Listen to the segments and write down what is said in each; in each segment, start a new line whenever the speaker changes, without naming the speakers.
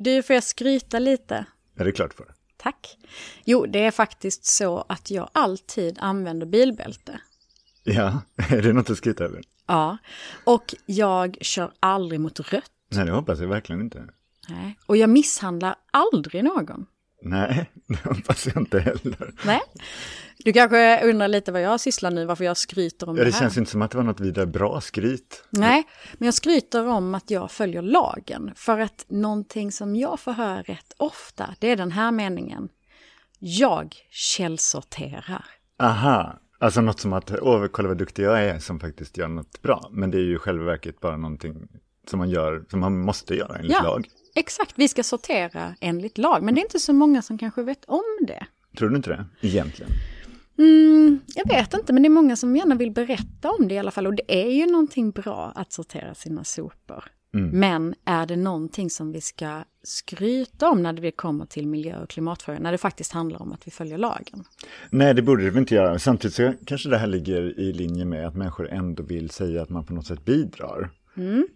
Du, får jag skryta lite?
Är det klart för?
Tack. Jo, det är faktiskt så att jag alltid använder bilbälte.
Ja, är det något att skryta över?
Ja, och jag kör aldrig mot rött.
Nej, det hoppas jag verkligen inte.
Nej. Och jag misshandlar aldrig någon.
Nej, det hoppas jag inte heller.
Nej. Du kanske undrar lite vad jag sysslar nu, varför jag skryter om
Ja,
det
det
här.
känns inte som att det var något vidare bra skryt.
Nej, men jag skryter om att jag följer lagen. För att någonting som jag får höra rätt ofta, det är den här meningen. Jag källsorterar.
Aha, alltså något som att, åh, kolla vad duktig jag är som faktiskt gör något bra. Men det är ju i själva verket bara någonting som man gör, som man måste göra enligt
Ja.
lag.
Exakt, vi ska sortera enligt lag. Men det är inte så många som kanske vet om det.
Tror du inte det? Egentligen.
Mm, jag vet inte, men det är många som gärna vill berätta om det i alla fall. Och det är ju någonting bra att sortera sina sopor. Men är det någonting som vi ska skryta om när det kommer till miljö och klimatfrågor? När det faktiskt handlar om att vi följer lagen?
Nej, det borde väl inte göra. Samtidigt så kanske det här ligger i linje med att människor ändå vill säga att man på något sätt bidrar.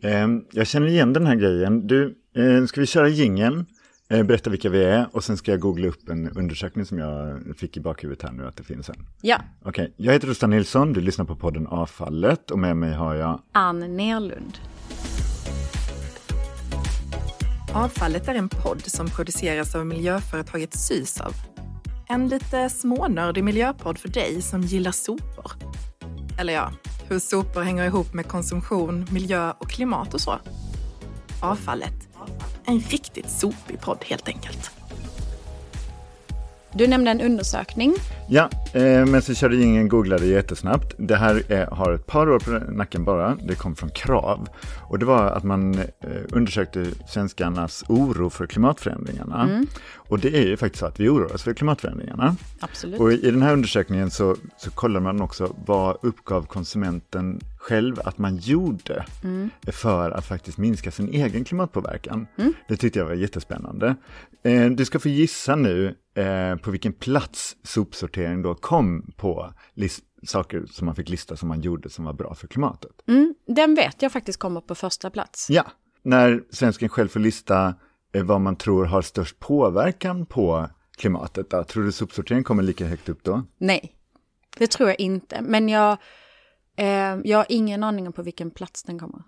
Eh, jag känner igen den här grejen. Du, eh, ska vi köra gingen? Eh, berätta vilka vi är och sen ska jag googla upp en undersökning som jag fick i bakhuvudet här nu att det finns en.
Ja,
Okej, jag heter Rustan Nilsson, du lyssnar på podden Avfallet och med mig har jag
Ann Nerlund.
Avfallet är en podd som produceras av miljöföretaget Sysav. En lite smånördig miljöpodd för dig som gillar sopor. Eller ja, hur sopor hänger ihop med konsumtion, miljö och klimat och så. Avfallet. En riktigt sopig podd helt enkelt.
Du nämnde en undersökning.
Ja, eh, men så körde ingen googlade jättesnabbt. Det här är, har ett par år på nacken bara. Det kom från Krav. Och det var att man eh, undersökte svenskarnas oro för klimatförändringarna. Och det är ju faktiskt så att vi oroar oss för klimatförändringarna.
Absolut.
Och i den här undersökningen så, så kollar man också vad uppgav konsumenten själv att man gjorde för att faktiskt minska sin egen klimatpåverkan. Det tyckte jag var jättespännande. Eh, du ska få gissa nu eh, på vilken plats sopsortering då kom på saker som man fick lista som man gjorde som var bra för klimatet.
Mm, den vet jag faktiskt kommer på första plats.
Ja, när svensken själv får lista eh, vad man tror har störst påverkan på klimatet, då, tror du sopsortering kommer lika högt upp då?
Nej, det tror jag inte. Men jag, eh, jag har ingen aning om på vilken plats den kommer.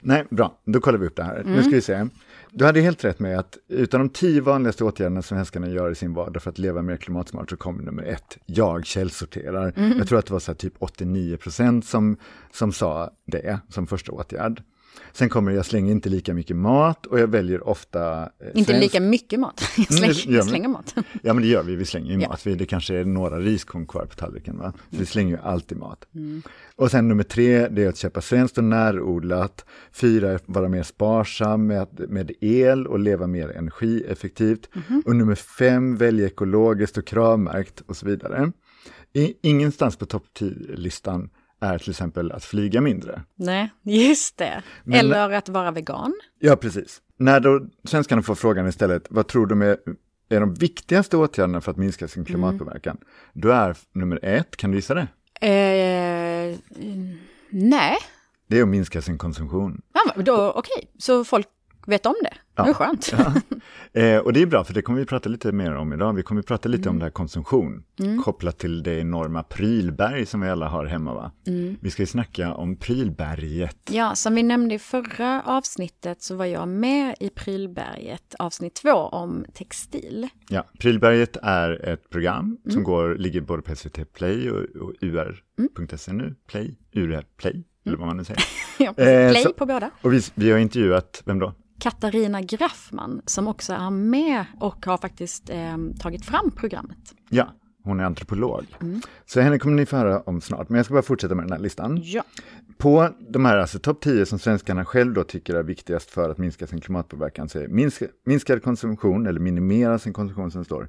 Nej, bra. Då kollar vi upp det här. Nu ska vi se. Du hade helt rätt med att utav de tio vanligaste åtgärderna som svenskarna gör i sin vardag för att leva mer klimatsmart så kommer nummer ett, jag källsorterar. Jag tror att det var så typ 89 procent som, som sa det som första åtgärd. Sen kommer jag slänger inte lika mycket mat och jag väljer ofta... eh,
Inte
svensk-
lika mycket mat. Jag
Mm,
slänger,
gör
jag slänger mat.
Ja men det gör vi, vi slänger ju
Ja.
mat. Vi, det kanske är några riskorn kvar på tallriken va? Så vi slänger ju alltid mat.
Mm.
Och sen nummer tre, det är att köpa svenskt och närodlat. Fyra, vara mer sparsam med, med el och leva mer energieffektivt.
Mhm.
Och nummer fem, välja ekologiskt och kravmärkt och så vidare. I, ingenstans på topp 10-listan är till exempel att flyga mindre.
Nej, just det.
Men-
Eller att vara vegan.
Ja, precis. När då svenskarna får frågan istället, vad tror de är, är de viktigaste åtgärderna för att minska sin klimatpåverkan? Då är nummer ett, kan du gissa det?
Eh, mm, nej,
Det är att minska sin konsumtion.
ja, då okej. Så folk vet om det. Det är skönt.
Eh, och det är bra, för det kommer vi prata lite mer om idag. Vi kommer prata lite om det här konsumtion, kopplat till det enorma prylberg som vi alla har hemma. Va? Vi ska ju snacka om prylberget.
Ja, som vi nämnde i förra avsnittet så var jag med i Prylberget, avsnitt två om textil.
Ja, Prylberget är ett program som går, ligger både på SVT Play och, och ur.se nu. Play, ur Play, eller vad man nu säger.
Ja,
Eh,
Play
så-
på båda.
Och vi, vi har intervjuat, vem då?
Katarina Graffman som också är med och har faktiskt eh, tagit fram programmet.
Ja, hon är antropolog. Så henne kommer ni få höra om snart, men jag ska bara fortsätta med den här listan.
Ja.
På de här alltså, topp 10 som svenskarna själv då tycker är viktigast för att minska sin klimatpåverkan, så är minska, minskad konsumtion, eller minimera sin konsumtion som står.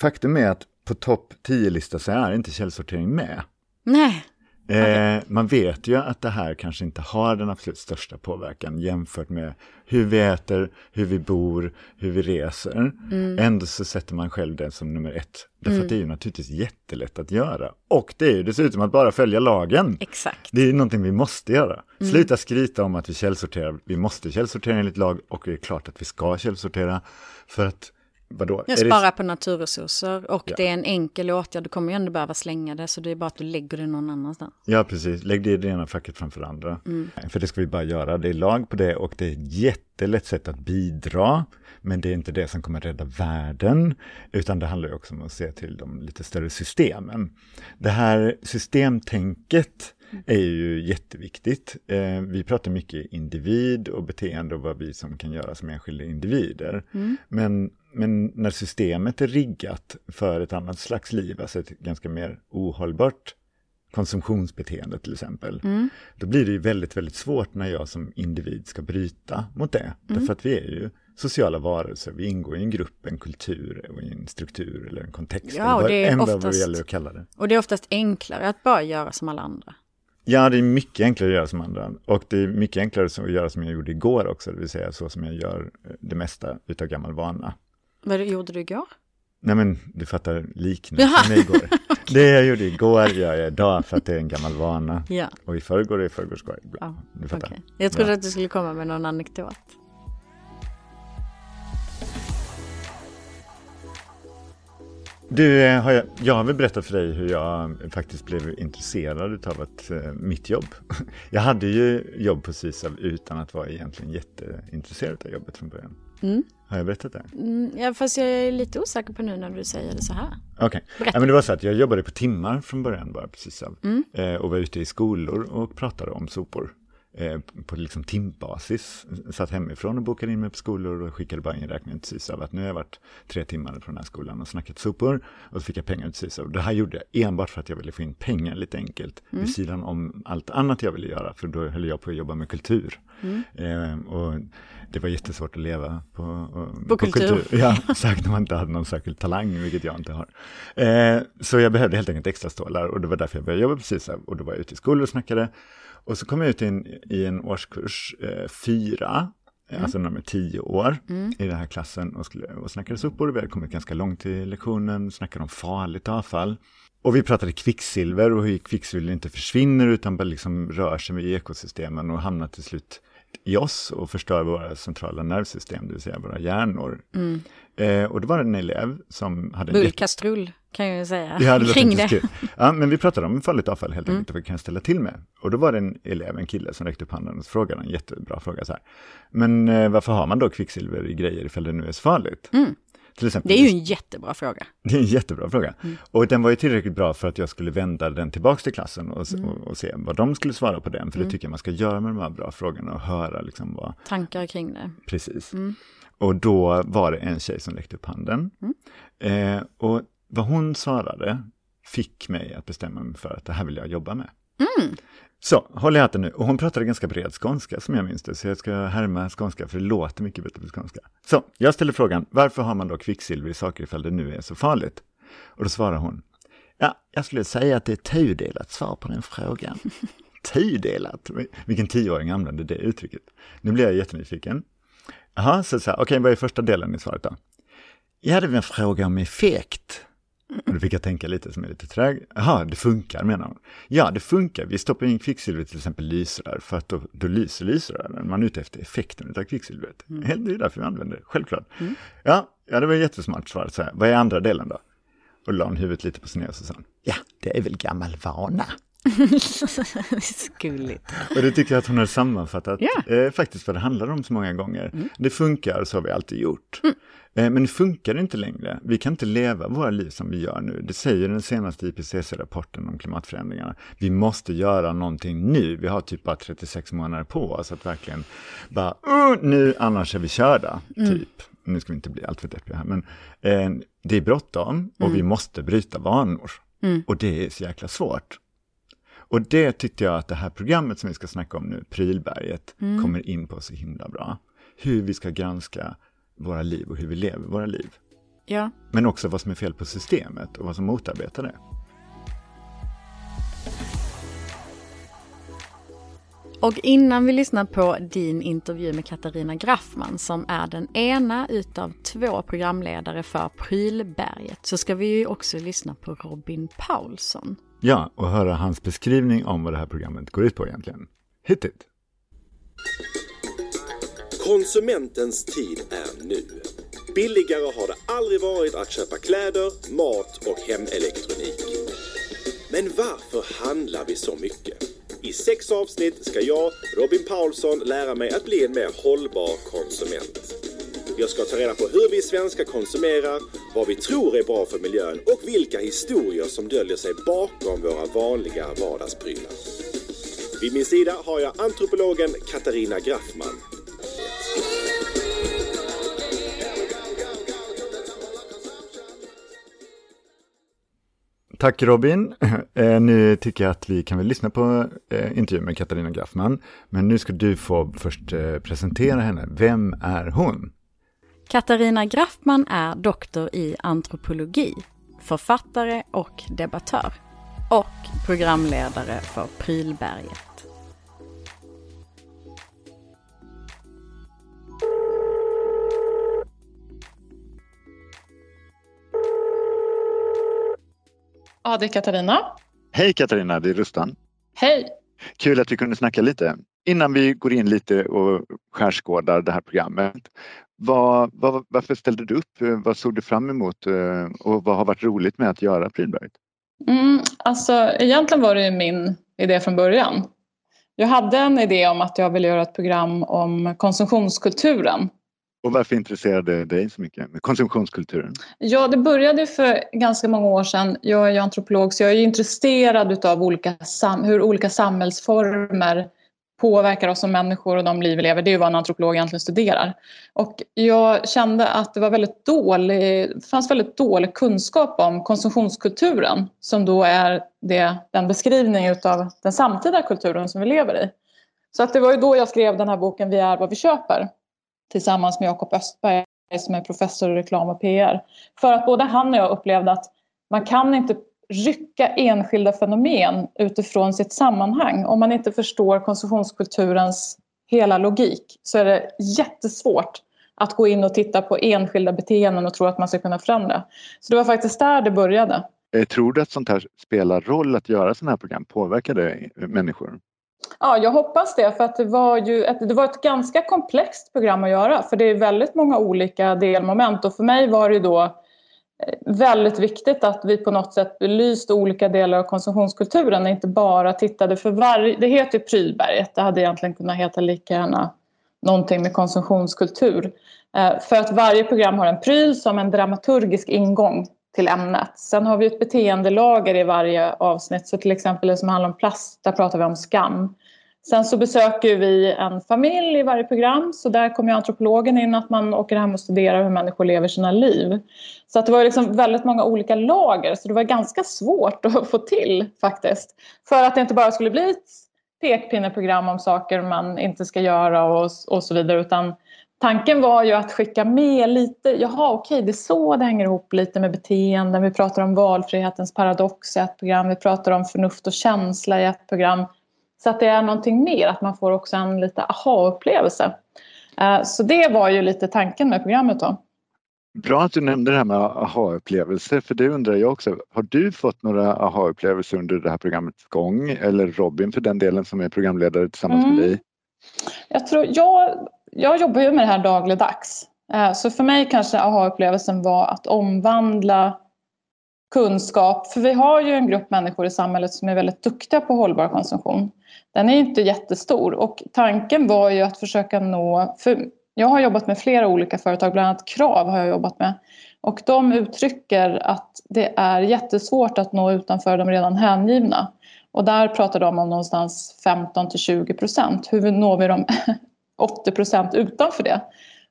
Faktum är att på topp 10-lista så är inte källsortering med.
Nej,
Eh, man vet ju att det här kanske inte har den absolut största påverkan jämfört med hur vi äter, hur vi bor, hur vi reser. Mm. Ändå så sätter man själv det som nummer ett. Därför mm. att det är ju naturligtvis jättelätt att göra. Och det är ju dessutom att bara följa lagen.
Exakt.
Det är ju någonting vi måste göra. Mm. Sluta skryta om att vi källsorterar. Vi måste källsortera enligt lag och det är klart att vi ska källsortera. För att Vadå?
Jag sparar det... på naturresurser och ja. det är en enkel åtgärd. Du kommer ju ändå behöva slänga det så det är bara att du lägger det någon annanstans.
Ja, precis. Lägg det i det ena facket framför det andra. Mm. För det ska vi bara göra. Det är lag på det och det är ett jättelätt sätt att bidra. Men det är inte det som kommer rädda världen, utan det handlar också om att se till de lite större systemen. Det här systemtänket är ju jätteviktigt. Eh, vi pratar mycket individ och beteende och vad vi som kan göra som enskilda individer. Mm. Men, men när systemet är riggat för ett annat slags liv, alltså ett ganska mer ohållbart konsumtionsbeteende till exempel, mm. då blir det ju väldigt, väldigt svårt när jag som individ ska bryta mot det. Mm. Därför att vi är ju sociala varelser, vi ingår i en grupp, en kultur, och en struktur eller en kontext. Ja, och det är oftast, vad det gäller att kalla det.
Och det är oftast enklare att bara göra som alla andra.
Ja, det är mycket enklare att göra som andra. Och det är mycket enklare att göra som jag gjorde igår också, det vill säga så som jag gör det mesta utav gammal vana.
Vad gjorde du igår?
Nej men du fattar liknelsen igår. det jag gjorde igår gör jag idag för att det är en gammal vana. Ja. Och i förrgår och i förrgår ska jag. Ja, du fattar. Okay.
Jag trodde ja. att du skulle komma med någon anekdot.
Du, eh, har jag, jag har väl berättat för dig hur jag faktiskt blev intresserad av att, uh, mitt jobb. Jag hade ju jobb på Sysav utan att vara egentligen jätteintresserad av jobbet från början. Mm. Har jag berättat det?
Mm, ja, fast jag är lite osäker på nu när du säger det så här.
Okej, okay. ja, men det var så att jag jobbade på timmar från början bara precis av, mm. eh, och var ute i skolor och pratade om sopor. Eh, på liksom timbasis. Satt hemifrån och bokade in mig på skolor och skickade bara in räkningen till SYSAV att nu har jag varit tre timmar från den här skolan och snackat sopor och så fick jag pengar till SYSAV. Det här gjorde jag enbart för att jag ville få in pengar lite enkelt mm. vid sidan om allt annat jag ville göra för då höll jag på att jobba med kultur. Mm. Eh, och det var jättesvårt att leva på,
på, på kultur. kultur.
Ja, särskilt när man inte hade någon särskild talang, vilket jag inte har. Eh, så jag behövde helt enkelt extra stålar och det var därför jag började jobba på SYSAV och då var jag ute i skolor och snackade och så kom jag ut i en, i en årskurs eh, fyra, mm. alltså nummer tio år mm. i den här klassen och, skulle, och snackade sopor. Vi hade kommit ganska långt i lektionen, snackade om farligt avfall. Och vi pratade kvicksilver och hur kvicksilver inte försvinner utan bara liksom rör sig med ekosystemen och hamnar till slut i oss och förstör våra centrala nervsystem, det vill säga våra hjärnor. Mm. Eh, och då var det en elev som hade...
Bullkastrull kan jag ju säga.
Det Kring det. Ja, men vi pratade om farligt avfall helt mm. enkelt, vad vi kan ställa till med. Och då var det en elev, en kille som räckte upp handen och frågade en jättebra fråga så här. Men eh, varför har man då kvicksilver i grejer ifall det nu är så farligt? Mm.
Exempel, det är ju en jättebra fråga.
Det är en jättebra fråga. Mm. Och den var ju tillräckligt bra för att jag skulle vända den tillbaka till klassen och, mm. och, och se vad de skulle svara på den. För mm. det tycker jag man ska göra med de här bra frågorna och höra liksom vad...
Tankar kring det.
Precis. Mm. Och då var det en tjej som räckte upp handen. Mm. Eh, och vad hon svarade fick mig att bestämma mig för att det här vill jag jobba med. Mm. Så, håll i hatten nu. Och hon pratade ganska bred skånska som jag minns det, så jag ska härma skånska för det låter mycket bättre på skånska. Så, jag ställer frågan, varför har man då kvicksilver i saker ifall det nu är så farligt? Och då svarar hon, ja, jag skulle säga att det är tudelat svar på den frågan. tudelat? Vilken tioåring använder det uttrycket? Nu blir jag jättenyfiken. Jaha, så, så okej, okay, vad är första delen i svaret då? Ja, det var en fråga om effekt. Och då fick jag tänka lite som är lite träg. Jaha, det funkar menar hon. Ja, det funkar. Vi stoppar in kvicksilver till exempel lysrör för att då, då lyser lysrören. Man är ute efter effekten av kvicksilvret. Mm. Det är därför vi använder det, självklart. Mm. Ja, ja, det var jättesmart svar. Så här. Vad är andra delen då? Och la hon huvudet lite på sned och så sa hon, ja, det är väl gammal vana.
Skulligt.
Och det tycker jag att hon har sammanfattat yeah. eh, faktiskt vad det handlar om så många gånger. Mm. Det funkar, så har vi alltid gjort. Mm. Eh, men det funkar inte längre. Vi kan inte leva våra liv som vi gör nu. Det säger den senaste IPCC-rapporten om klimatförändringarna. Vi måste göra någonting nu. Vi har typ bara 36 månader på oss att verkligen bara, uh, nu annars är vi körda, mm. typ. Nu ska vi inte bli alltför deppiga här, men eh, det är bråttom och mm. vi måste bryta vanor. Mm. Och det är så jäkla svårt. Och det tyckte jag att det här programmet som vi ska snacka om nu, Prylberget, mm. kommer in på så himla bra. Hur vi ska granska våra liv och hur vi lever våra liv.
Ja.
Men också vad som är fel på systemet och vad som motarbetar det.
Och innan vi lyssnar på din intervju med Katarina Graffman som är den ena utav två programledare för Prylberget så ska vi ju också lyssna på Robin Paulsson.
Ja, och höra hans beskrivning om vad det här programmet går ut på egentligen. Hit it!
Konsumentens tid är nu. Billigare har det aldrig varit att köpa kläder, mat och hemelektronik. Men varför handlar vi så mycket? I sex avsnitt ska jag, Robin Paulsson, lära mig att bli en mer hållbar konsument. Jag ska ta reda på hur vi svenskar konsumerar, vad vi tror är bra för miljön och vilka historier som döljer sig bakom våra vanliga vardagsprylar. Vid min sida har jag antropologen Katarina Graffman.
Tack Robin. Eh, nu tycker jag att vi kan väl lyssna på eh, intervjun med Katarina Graffman. Men nu ska du få först eh, presentera henne. Vem är hon?
Katarina Graffman är doktor i antropologi, författare och debattör. Och programledare för Prylberget.
Ja, det är Katarina.
Hej Katarina, det är Rustan.
Hej!
Kul att vi kunde snacka lite. Innan vi går in lite och skärskådar det här programmet. Vad, vad, varför ställde du upp? Vad såg du fram emot och vad har varit roligt med att göra Prylberget?
Mm, alltså, egentligen var det min idé från början. Jag hade en idé om att jag ville göra ett program om konsumtionskulturen
och varför intresserade det dig så mycket med konsumtionskulturen?
Ja, det började för ganska många år sedan. Jag är ju antropolog så jag är intresserad av olika hur olika samhällsformer påverkar oss som människor och de liv vi lever. Det är ju vad en antropolog egentligen studerar. Och jag kände att det var väldigt dålig, fanns väldigt dålig kunskap om konsumtionskulturen som då är det, den beskrivning av den samtida kulturen som vi lever i. Så att det var ju då jag skrev den här boken Vi är vad vi köper tillsammans med Jakob Östberg som är professor i reklam och PR. För att både han och jag upplevde att man kan inte rycka enskilda fenomen utifrån sitt sammanhang. Om man inte förstår konsumtionskulturens hela logik så är det jättesvårt att gå in och titta på enskilda beteenden och tro att man ska kunna förändra. Så det var faktiskt där det började.
Eh, tror du att sånt här spelar roll att göra sådana här program? Påverkar det människor?
Ja, jag hoppas det. För att det var ju ett, det var ett ganska komplext program att göra. För det är väldigt många olika delmoment. Och för mig var det då eh, väldigt viktigt att vi på något sätt belyste olika delar av konsumtionskulturen. Inte bara tittade för varje... Det heter ju Prylberget. Det hade egentligen kunnat heta lika gärna någonting med konsumtionskultur. Eh, för att varje program har en pryl som en dramaturgisk ingång till ämnet. Sen har vi ett beteendelager i varje avsnitt. Så till exempel det som handlar om plast, där pratar vi om skam. Sen så besöker vi en familj i varje program. Så där kommer antropologen in, att man åker hem och studerar hur människor lever sina liv. Så att det var liksom väldigt många olika lager. Så det var ganska svårt att få till faktiskt. För att det inte bara skulle bli ett pekpinneprogram om saker man inte ska göra och, och så vidare. Utan Tanken var ju att skicka med lite, jaha okej det är så det hänger ihop lite med beteenden. Vi pratar om valfrihetens paradox i ett program, vi pratar om förnuft och känsla i ett program. Så att det är någonting mer, att man får också en lite aha-upplevelse. Eh, så det var ju lite tanken med programmet då.
Bra att du nämnde det här med aha-upplevelser, för det undrar jag också. Har du fått några aha-upplevelser under det här programmets gång? Eller Robin för den delen som är programledare tillsammans mm. med dig?
Jag tror, jag jag jobbar ju med det här dagligdags. Eh, så för mig kanske aha-upplevelsen var att omvandla kunskap. För vi har ju en grupp människor i samhället som är väldigt duktiga på hållbar konsumtion. Den är inte jättestor och tanken var ju att försöka nå... För jag har jobbat med flera olika företag, bland annat Krav har jag jobbat med. Och de uttrycker att det är jättesvårt att nå utanför de redan hängivna. Och där pratar de om någonstans 15 till 20 procent. Hur når vi dem 80 procent utanför det.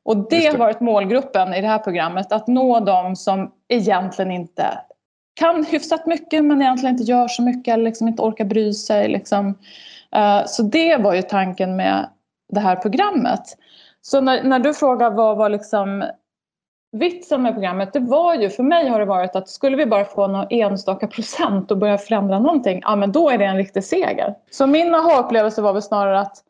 Och det, det har varit målgruppen i det här programmet, att nå de som egentligen inte kan hyfsat mycket men egentligen inte gör så mycket eller liksom inte orkar bry sig. Liksom. Uh, så det var ju tanken med det här programmet. Så när, när du frågar vad var liksom vitsen med programmet, det var ju, för mig har det varit att skulle vi bara få några enstaka procent och börja förändra någonting, ja men då är det en riktig seger. Så min aha-upplevelse var väl snarare att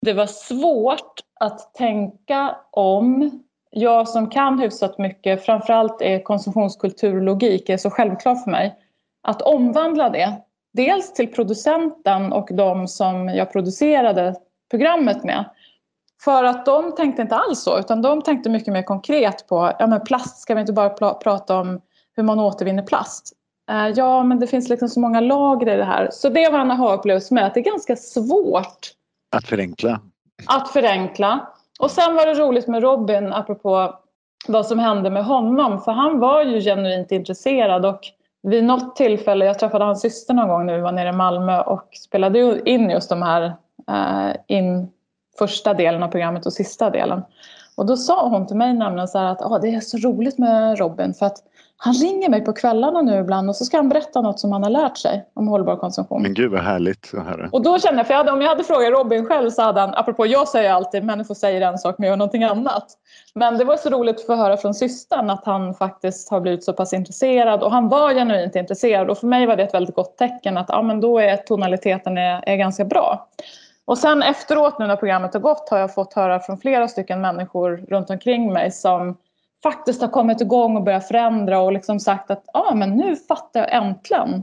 det var svårt att tänka om. Jag som kan hyfsat mycket, framförallt är konsumtionskulturlogik, är så självklart för mig. Att omvandla det, dels till producenten och de som jag producerade programmet med. För att de tänkte inte alls så, utan de tänkte mycket mer konkret på ja, men plast, ska vi inte bara prata om hur man återvinner plast? Eh, ja, men det finns liksom så många lager i det här. Så det var en aha-upplevelse med att det är ganska svårt
att förenkla.
Att förenkla. Och sen var det roligt med Robin, apropå vad som hände med honom. För han var ju genuint intresserad och vid något tillfälle, jag träffade hans syster någon gång när vi var nere i Malmö och spelade in just de här eh, in första delen av programmet och sista delen. Och då sa hon till mig nämligen så att ah, det är så roligt med Robin för att han ringer mig på kvällarna nu ibland och så ska han berätta något som han har lärt sig om hållbar konsumtion.
Men gud vad härligt höra.
Och då kände jag, för jag hade, om jag hade frågat Robin själv så hade han, apropå jag säger alltid människor säger en sak men gör någonting annat. Men det var så roligt att få höra från systern att han faktiskt har blivit så pass intresserad och han var genuint intresserad och för mig var det ett väldigt gott tecken att ja, men då är tonaliteten är, är ganska bra. Och sen efteråt nu när programmet har gått har jag fått höra från flera stycken människor runt omkring mig som faktiskt har kommit igång och börjat förändra och liksom sagt att ja, ah, men nu fattar jag äntligen.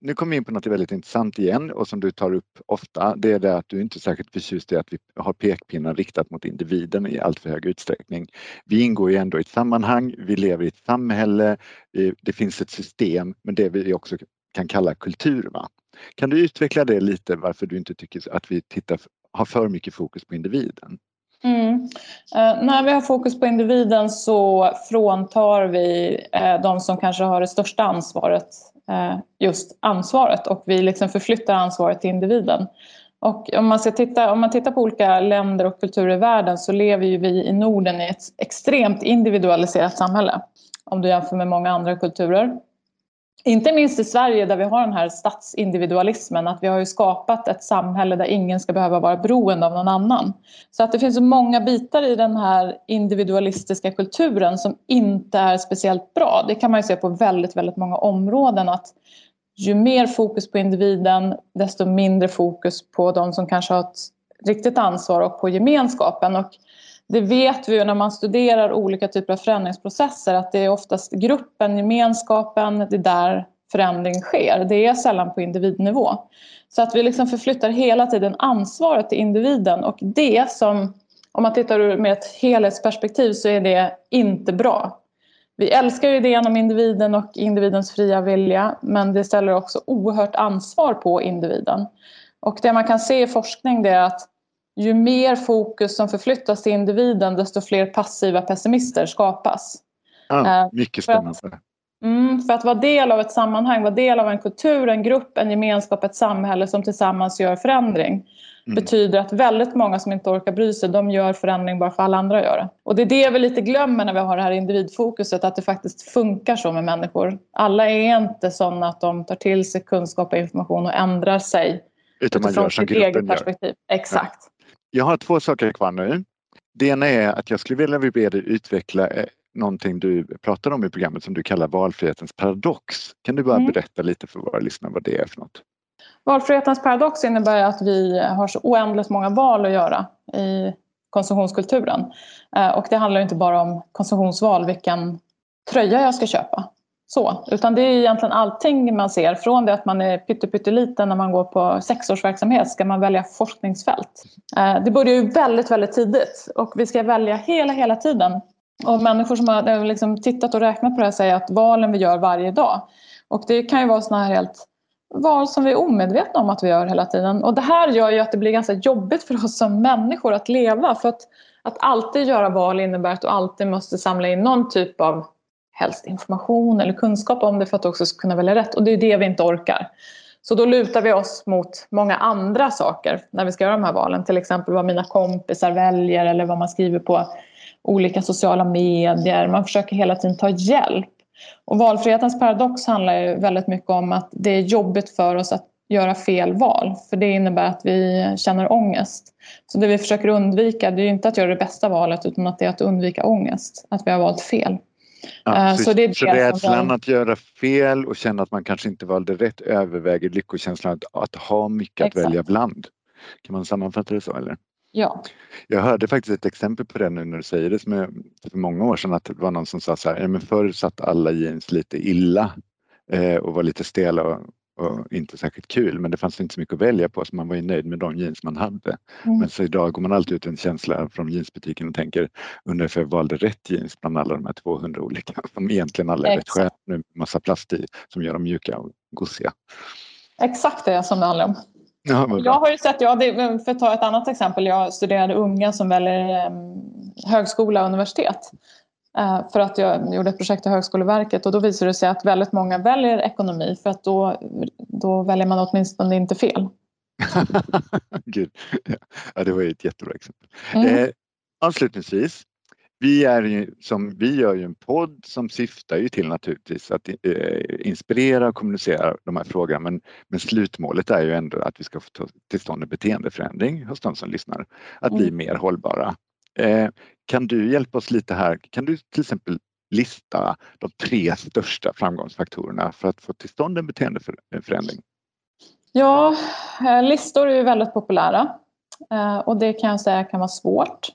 Nu kommer vi in på något väldigt intressant igen och som du tar upp ofta. Det är det att du inte är särskilt förtjust i att vi har pekpinnar riktat mot individen i allt för hög utsträckning. Vi ingår ju ändå i ett sammanhang, vi lever i ett samhälle, det finns ett system, men det vi också kan kalla kultur. Va? Kan du utveckla det lite varför du inte tycker att vi tittar, har för mycket fokus på individen?
Mm. Eh, när vi har fokus på individen så fråntar vi eh, de som kanske har det största ansvaret eh, just ansvaret och vi liksom förflyttar ansvaret till individen. Och om man, ska titta, om man tittar på olika länder och kulturer i världen så lever ju vi i Norden i ett extremt individualiserat samhälle om du jämför med många andra kulturer. Inte minst i Sverige där vi har den här statsindividualismen, att vi har ju skapat ett samhälle där ingen ska behöva vara beroende av någon annan. Så att det finns så många bitar i den här individualistiska kulturen som inte är speciellt bra. Det kan man ju se på väldigt, väldigt många områden att ju mer fokus på individen, desto mindre fokus på de som kanske har ett riktigt ansvar och på gemenskapen. Och det vet vi ju när man studerar olika typer av förändringsprocesser att det är oftast gruppen, gemenskapen, det är där förändring sker. Det är sällan på individnivå. Så att vi liksom förflyttar hela tiden ansvaret till individen och det som, om man tittar ur med ett helhetsperspektiv så är det inte bra. Vi älskar ju idén om individen och individens fria vilja men det ställer också oerhört ansvar på individen. Och det man kan se i forskning det är att ju mer fokus som förflyttas till individen desto fler passiva pessimister skapas.
Ja, eh, mycket spännande.
För att, mm, för att vara del av ett sammanhang, vara del av en kultur, en grupp, en gemenskap, ett samhälle som tillsammans gör förändring mm. betyder att väldigt många som inte orkar bry sig, de gör förändring bara för alla andra gör det. Och det är det vi lite glömmer när vi har det här individfokuset, att det faktiskt funkar så med människor. Alla är inte sådana att de tar till sig kunskap och information och ändrar sig
utan man gör som gruppen
perspektiv. Gör. Exakt. Ja.
Jag har två saker kvar nu. Det ena är att jag skulle vilja be dig utveckla eh, någonting du pratar om i programmet som du kallar valfrihetens paradox. Kan du bara mm. berätta lite för våra lyssnare vad det är för något?
Valfrihetens paradox innebär att vi har så oändligt många val att göra i konsumtionskulturen. Eh, och det handlar inte bara om konsumtionsval, vilken tröja jag ska köpa. Så, utan det är egentligen allting man ser. Från det att man är pytteliten när man går på sexårsverksamhet ska man välja forskningsfält. Eh, det börjar ju väldigt, väldigt tidigt och vi ska välja hela, hela tiden. Och människor som har eh, liksom tittat och räknat på det här säger att valen vi gör varje dag. Och det kan ju vara sådana här helt val som vi är omedvetna om att vi gör hela tiden. Och det här gör ju att det blir ganska jobbigt för oss som människor att leva. För att, att alltid göra val innebär att du alltid måste samla in någon typ av helst information eller kunskap om det för att också kunna välja rätt. Och det är det vi inte orkar. Så då lutar vi oss mot många andra saker när vi ska göra de här valen. Till exempel vad mina kompisar väljer eller vad man skriver på olika sociala medier. Man försöker hela tiden ta hjälp. Och valfrihetens paradox handlar ju väldigt mycket om att det är jobbigt för oss att göra fel val. För det innebär att vi känner ångest. Så det vi försöker undvika det är inte att göra det bästa valet utan att det är att undvika ångest. Att vi har valt fel.
Ja, eh, så, så, det är så rädslan var... att göra fel och känna att man kanske inte valde rätt överväger lyckokänslan att, att ha mycket Exakt. att välja bland. Kan man sammanfatta det så eller?
Ja.
Jag hörde faktiskt ett exempel på det nu när du säger det som för många år sedan att det var någon som sa så här, men förr satt alla jeans lite illa eh, och var lite stela och, och, inte särskilt kul men det fanns inte så mycket att välja på så man var ju nöjd med de jeans man hade. Mm. Men så idag går man alltid ut en känsla från jeansbutiken och tänker undrar if jag valde rätt jeans bland alla de här 200 olika som egentligen alla är rätt sköna med massa plast i som gör dem mjuka och gosiga.
Exakt det som det handlar om. Ja, jag har ju sett, ja, det, för att ta ett annat exempel, jag studerade unga som väljer um, högskola och universitet. Uh, för att jag gjorde ett projekt i Högskoleverket och då visade det sig att väldigt många väljer ekonomi för att då, då väljer man åtminstone inte fel.
Gud. Ja, det var ju ett jättebra exempel. Mm. Eh, avslutningsvis, vi, är ju, som, vi gör ju en podd som syftar ju till naturligtvis att eh, inspirera och kommunicera de här frågorna men, men slutmålet är ju ändå att vi ska få till stånd en beteendeförändring hos de som lyssnar, att bli mm. mer hållbara. Eh, kan du hjälpa oss lite här? Kan du till exempel lista de tre största framgångsfaktorerna för att få till stånd en beteendeförändring?
Ja, eh, listor är ju väldigt populära eh, och det kan jag säga kan vara svårt.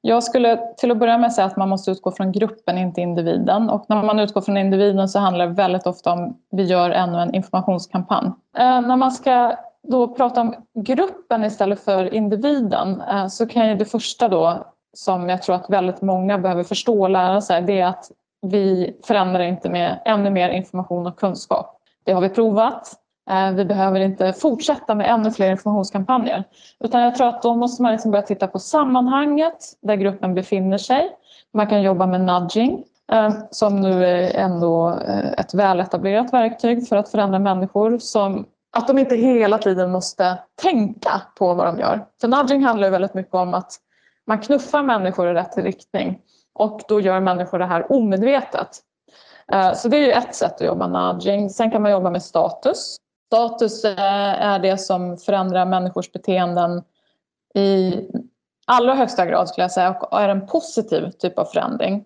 Jag skulle till att börja med säga att man måste utgå från gruppen, inte individen. Och när man utgår från individen så handlar det väldigt ofta om vi gör ännu en informationskampanj. Eh, när man ska då prata om gruppen istället för individen så kan ju det första då som jag tror att väldigt många behöver förstå och lära sig det är att vi förändrar inte med ännu mer information och kunskap. Det har vi provat. Eh, vi behöver inte fortsätta med ännu fler informationskampanjer. Utan jag tror att då måste man liksom börja titta på sammanhanget där gruppen befinner sig. Man kan jobba med nudging eh, som nu är ändå eh, ett väletablerat verktyg för att förändra människor. Som att de inte hela tiden måste tänka på vad de gör. För nudging handlar väldigt mycket om att man knuffar människor i rätt riktning och då gör människor det här omedvetet. Eh, så det är ju ett sätt att jobba nudging. Sen kan man jobba med status. Status eh, är det som förändrar människors beteenden i allra högsta grad skulle jag säga och är en positiv typ av förändring.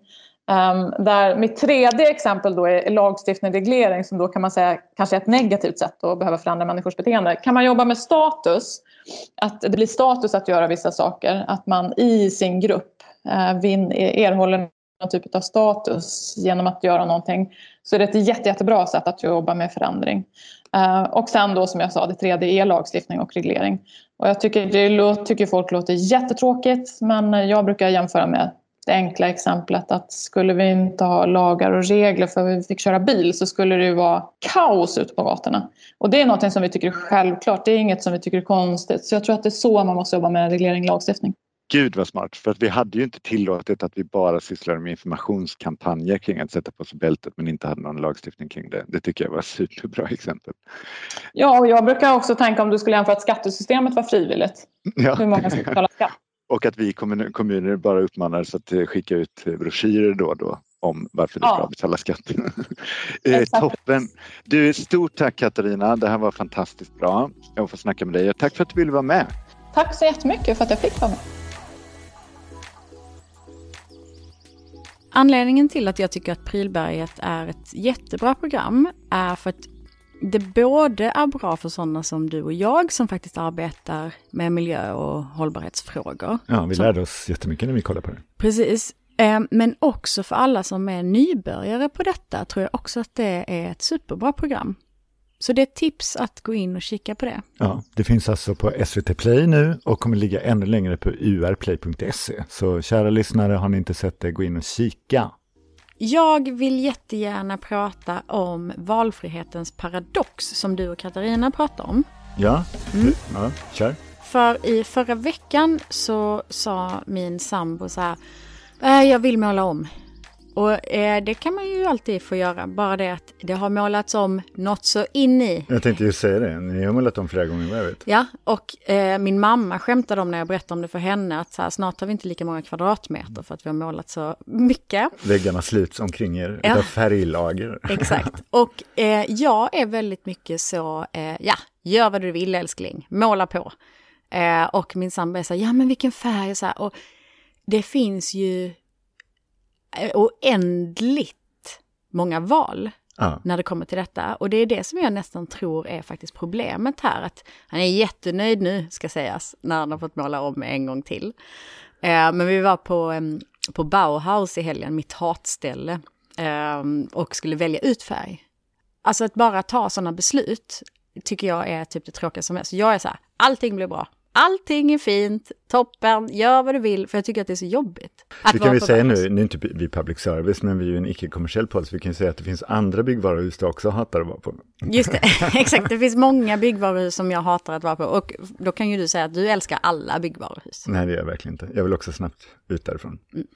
Um, där mitt tredje exempel då är lagstiftning och reglering som då kan man säga kanske är ett negativt sätt att behöva förändra människors beteende. Kan man jobba med status, att det blir status att göra vissa saker, att man i sin grupp uh, vin, erhåller någon typ av status genom att göra någonting så är det ett jätte, jättebra sätt att jobba med förändring. Uh, och sen då som jag sa, det tredje är lagstiftning och reglering. Och jag tycker, det tycker folk låter jättetråkigt men jag brukar jämföra med det enkla exemplet att skulle vi inte ha lagar och regler för att vi fick köra bil så skulle det ju vara kaos ute på gatorna. Och det är något som vi tycker är självklart, det är inget som vi tycker är konstigt. Så jag tror att det är så man måste jobba med reglering och lagstiftning.
Gud vad smart, för att vi hade ju inte tillåtit att vi bara sysslade med informationskampanjer kring att sätta på sig bältet men inte hade någon lagstiftning kring det. Det tycker jag var ett superbra exempel.
Ja, och jag brukar också tänka om du skulle jämföra att skattesystemet var frivilligt. Ja. Hur många ska betala skatt?
Och att vi kommuner bara uppmanades att eh, skicka ut broschyrer då och då om varför det är bra att betala skatt. eh, toppen! Du, stort tack Katarina, det här var fantastiskt bra att få snacka med dig tack för att du ville vara med.
Tack så jättemycket för att jag fick vara med.
Anledningen till att jag tycker att Prilberget är ett jättebra program är för att det både är bra för sådana som du och jag som faktiskt arbetar med miljö och hållbarhetsfrågor.
Ja, vi lärde oss jättemycket när vi kollade på det.
Precis. Eh, men också för alla som är nybörjare på detta tror jag också att det är ett superbra program. Så det är ett tips att gå in och kika på det.
Ja, det finns alltså på SVT Play nu och kommer ligga ännu längre på urplay.se. Så kära lyssnare, har ni inte sett det, gå in och kika.
Jag vill jättegärna prata om valfrihetens paradox som du och Katarina pratade om.
Ja, mm. ja kör.
För i förra veckan så sa min sambo så här, äh, jag vill måla om. Och eh, det kan man ju alltid få göra, bara det att det har målats om något så in i.
Jag tänkte ju säga det, ni har målat om flera gånger vad jag vet.
Ja, och eh, min mamma skämtade om när jag berättade om det för henne att så här, snart har vi inte lika många kvadratmeter för att vi har målat så mycket.
Väggarna sluts omkring er ja. av färglager.
Exakt, och eh, jag är väldigt mycket så, eh, ja, gör vad du vill älskling, måla på. Eh, och min sambo är så här, ja men vilken färg, så här, och det finns ju oändligt många val
Ja.
när det kommer till detta. Och det är det som jag nästan tror är faktiskt problemet här. Att han är jättenöjd nu, ska sägas, när han har fått måla om en gång till. Eh, men vi var på, på Bauhaus i helgen, mitt hatställe, eh, och skulle välja ut färg. Alltså att bara ta sådana beslut tycker jag är typ det tråkiga som helst. Jag är så här, allting blir bra. Allting är fint, toppen, gör vad du vill, för jag tycker att det är så jobbigt. Att
Det kan vi säga nu, nu är inte vi public service, men vi är ju en icke-kommersiell podd, så vi kan säga att det finns andra byggvaruhus du också hatar att vara på.
Just det, exakt. Det finns många byggvaruhus som jag hatar att vara på. Och då kan ju du säga att du älskar alla byggvaruhus.
Nej, det gör jag verkligen inte. Jag vill också snabbt ut därifrån.
Mm.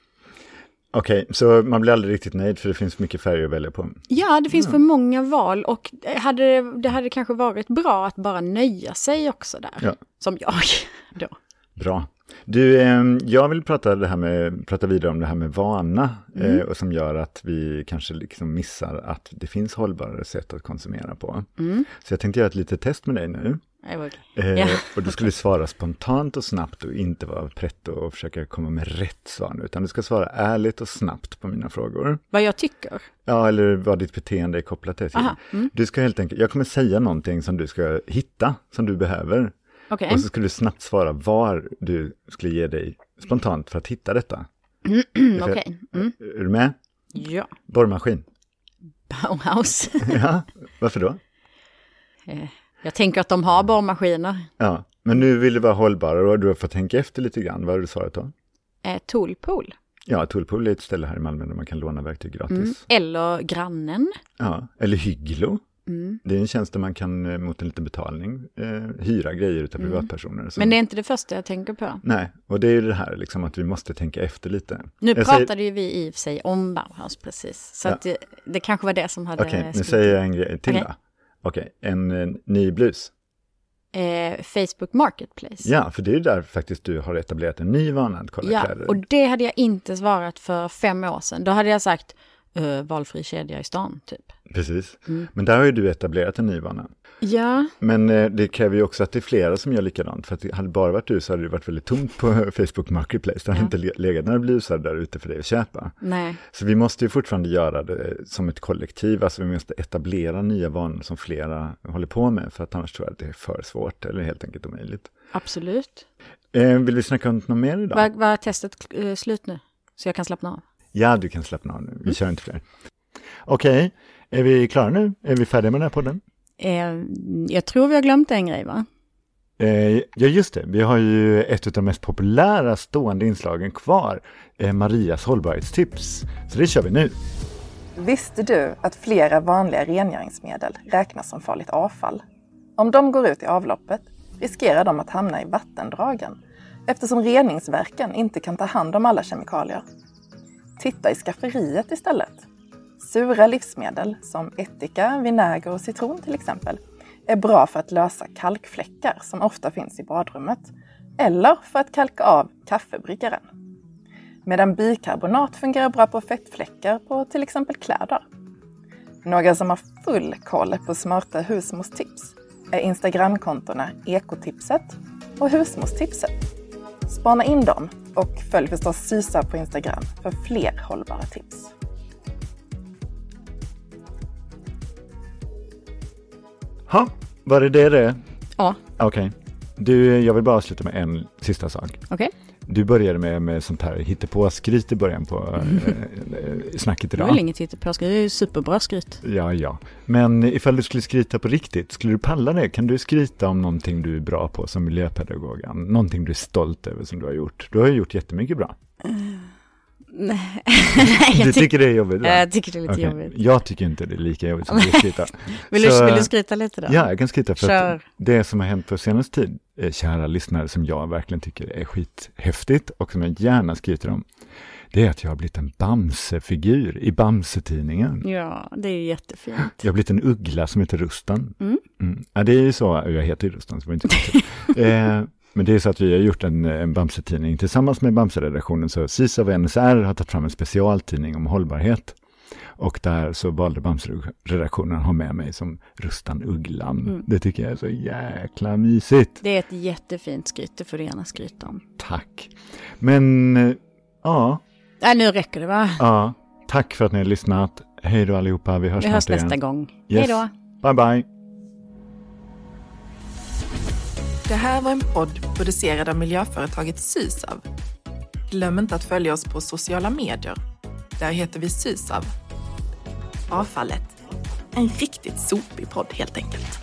Okej, så man blir aldrig riktigt nöjd för det finns mycket färger att välja på.
Ja, det finns för många val och hade, det- det hade kanske varit bra att bara nöja sig också där.
Ja.
Som jag då.
Bra. Du, eh, jag vill prata, det här med, prata vidare om det här med vana
Mm.
eh, och som gör att vi kanske liksom missar att det finns hållbarare sätt att konsumera på.
Mm.
Så jag tänkte göra ett litet test med dig nu. Eh. Och du skulle svara spontant och snabbt och inte vara pretto och försöka komma med rätt svar nu, utan du ska svara ärligt och snabbt på mina frågor.
Vad jag tycker.
Ja, eller vad ditt beteende är kopplat till.
Aha, mm.
Du ska helt enkelt, jag kommer säga någonting som du ska hitta, som du behöver.
Okej.
Och så ska du snabbt svara var du skulle ge dig spontant för att hitta detta.
Mm, Okej. Mm.
Är du med?
Ja.
Borrmaskin.
Bauhaus.
Ja, varför då?
Jag tänker att de har borrmaskiner.
Ja, men nu vill du vara hållbarare och du fått tänka efter lite grann. Vad har du svarat då?
Eh, Toolpool.
Ja, Toolpool är ett ställe här i Malmö där man kan låna verktyg gratis.
Mm. Eller grannen.
Ja, eller Hygglo.
Mm.
Det är en tjänst där man kan eh, mot en liten betalning eh, hyra grejer utav privatpersoner. som-
Mm. Men det är inte det första jag tänker på.
Nej, och det är ju det här liksom att vi måste tänka efter lite.
Nu
Jag
pratade
säger-
ju vi i och för sig om Bauhaus precis. Så
Ja.
det, det kanske var det som hade...
Okej, nu
skrivit.
säger jag en grej till
Okej.
då. Okej, en eh, ny blus.
Eh, Facebook Marketplace.
Ja, för det är där faktiskt du har etablerat en ny vana att kolla
Ja,
kläder.
och det hade jag inte svarat för fem år sedan. Då hade jag sagt uh, valfri kedja i stan, typ.
Precis.
Mm.
Men där har ju du etablerat en ny vana.
Ja,
Men eh, det kräver ju också att det är flera som gör likadant. För att det hade bara varit du så hade det varit väldigt tomt på Facebook Marketplace. Det hade
Ja.
inte le- legat några blusar där ute för dig att köpa.
nej.
Så vi måste ju fortfarande göra det som ett kollektiv. Alltså vi måste etablera nya vanor som flera håller på med. För att annars tror jag att det är för svårt eller helt enkelt omöjligt.
Absolut.
Eh, vill vi snacka om något mer idag?
Var, var testet eh, slut nu? Så jag kan slappna av?
Ja, du kan slappna av nu.
Mm.
Vi kör inte fler. Okej, är vi klara nu? Är vi färdiga med den här podden?
Eh, jag tror vi har glömt en grej, va?
Eh, ja, just det. Vi har ju ett av de mest populära stående inslagen kvar. Eh, Marias hållbarhetstips. Så det kör vi nu.
Visste du att flera vanliga rengöringsmedel räknas som farligt avfall? Om de går ut i avloppet riskerar de att hamna i vattendragen eftersom reningsverken inte kan ta hand om alla kemikalier. Titta i skafferiet istället. Sura livsmedel som ättika, vinäger och citron till exempel är bra för att lösa kalkfläckar som ofta finns i badrummet eller för att kalka av kaffebryggaren medan bikarbonat fungerar bra på fettfläckar på till exempel kläder. Några som har full koll på smarta husmorstips är Instagramkontona Ekotipset och Husmorstipset. Spana in dem och följ förstås Sysa på Instagram för fler hållbara tips.
Ha, var det det det?
Ja,
Okej. Du, jag vill bara avsluta med en sista sak.
okej.
Du började med, med sånt här hittepå-skryt i början på eh, eh, snacket
Det är
idag.
väl inget hittepåskryt, det är ju superbra skryt.
Ja, ja. Men ifall du skulle skryta på riktigt, skulle du palla det? Kan du skryta om någonting du är bra på som miljöpedagog? Någonting du är stolt över som du har gjort? Du har ju gjort jättemycket bra.
Nej,
Du tycker det är jobbigt? va?
jag tycker det är lite
Okej.
jobbigt.
Jag tycker inte det är lika jobbigt som du skryta.
Vill du, vill du skryta lite då?
Ja, jag kan skryta för
Kör.
att det som har hänt på senaste tid, eh, kära lyssnare, som jag verkligen tycker är skithäftigt och som jag gärna skryter om, det är att jag har blivit en Bamse-figur i Bamse-tidningen.
Ja, det är jättefint.
Jag har blivit en uggla som heter Rustan.
Mm.
Mm. Ja, det är ju så, jag heter ju Rustan, så det var inte eh, Men det är så att vi har gjort en, en Bamse-tidning tillsammans med Bamse-redaktionen, så SISA och NSR har tagit fram en specialtidning om hållbarhet. Och där så valde Bamse-redaktionen att ha med mig som Rustan Ugglan. Mm. Det tycker jag är så jäkla mysigt.
Det är ett jättefint skryt, det får du gärna skryta om.
Tack. Men, eh, ja.
Nej, nu räcker det va?
Ja. Tack för att ni har lyssnat. Hej då allihopa, vi hörs
Vi hörs
igen.
nästa gång.
Yes.
Hej då.
Bye bye.
Det här var en podd producerad av miljöföretaget Sysav. Glöm inte att följa oss på sociala medier. Där heter vi Sysav. Avfallet. En riktigt sopig podd helt enkelt.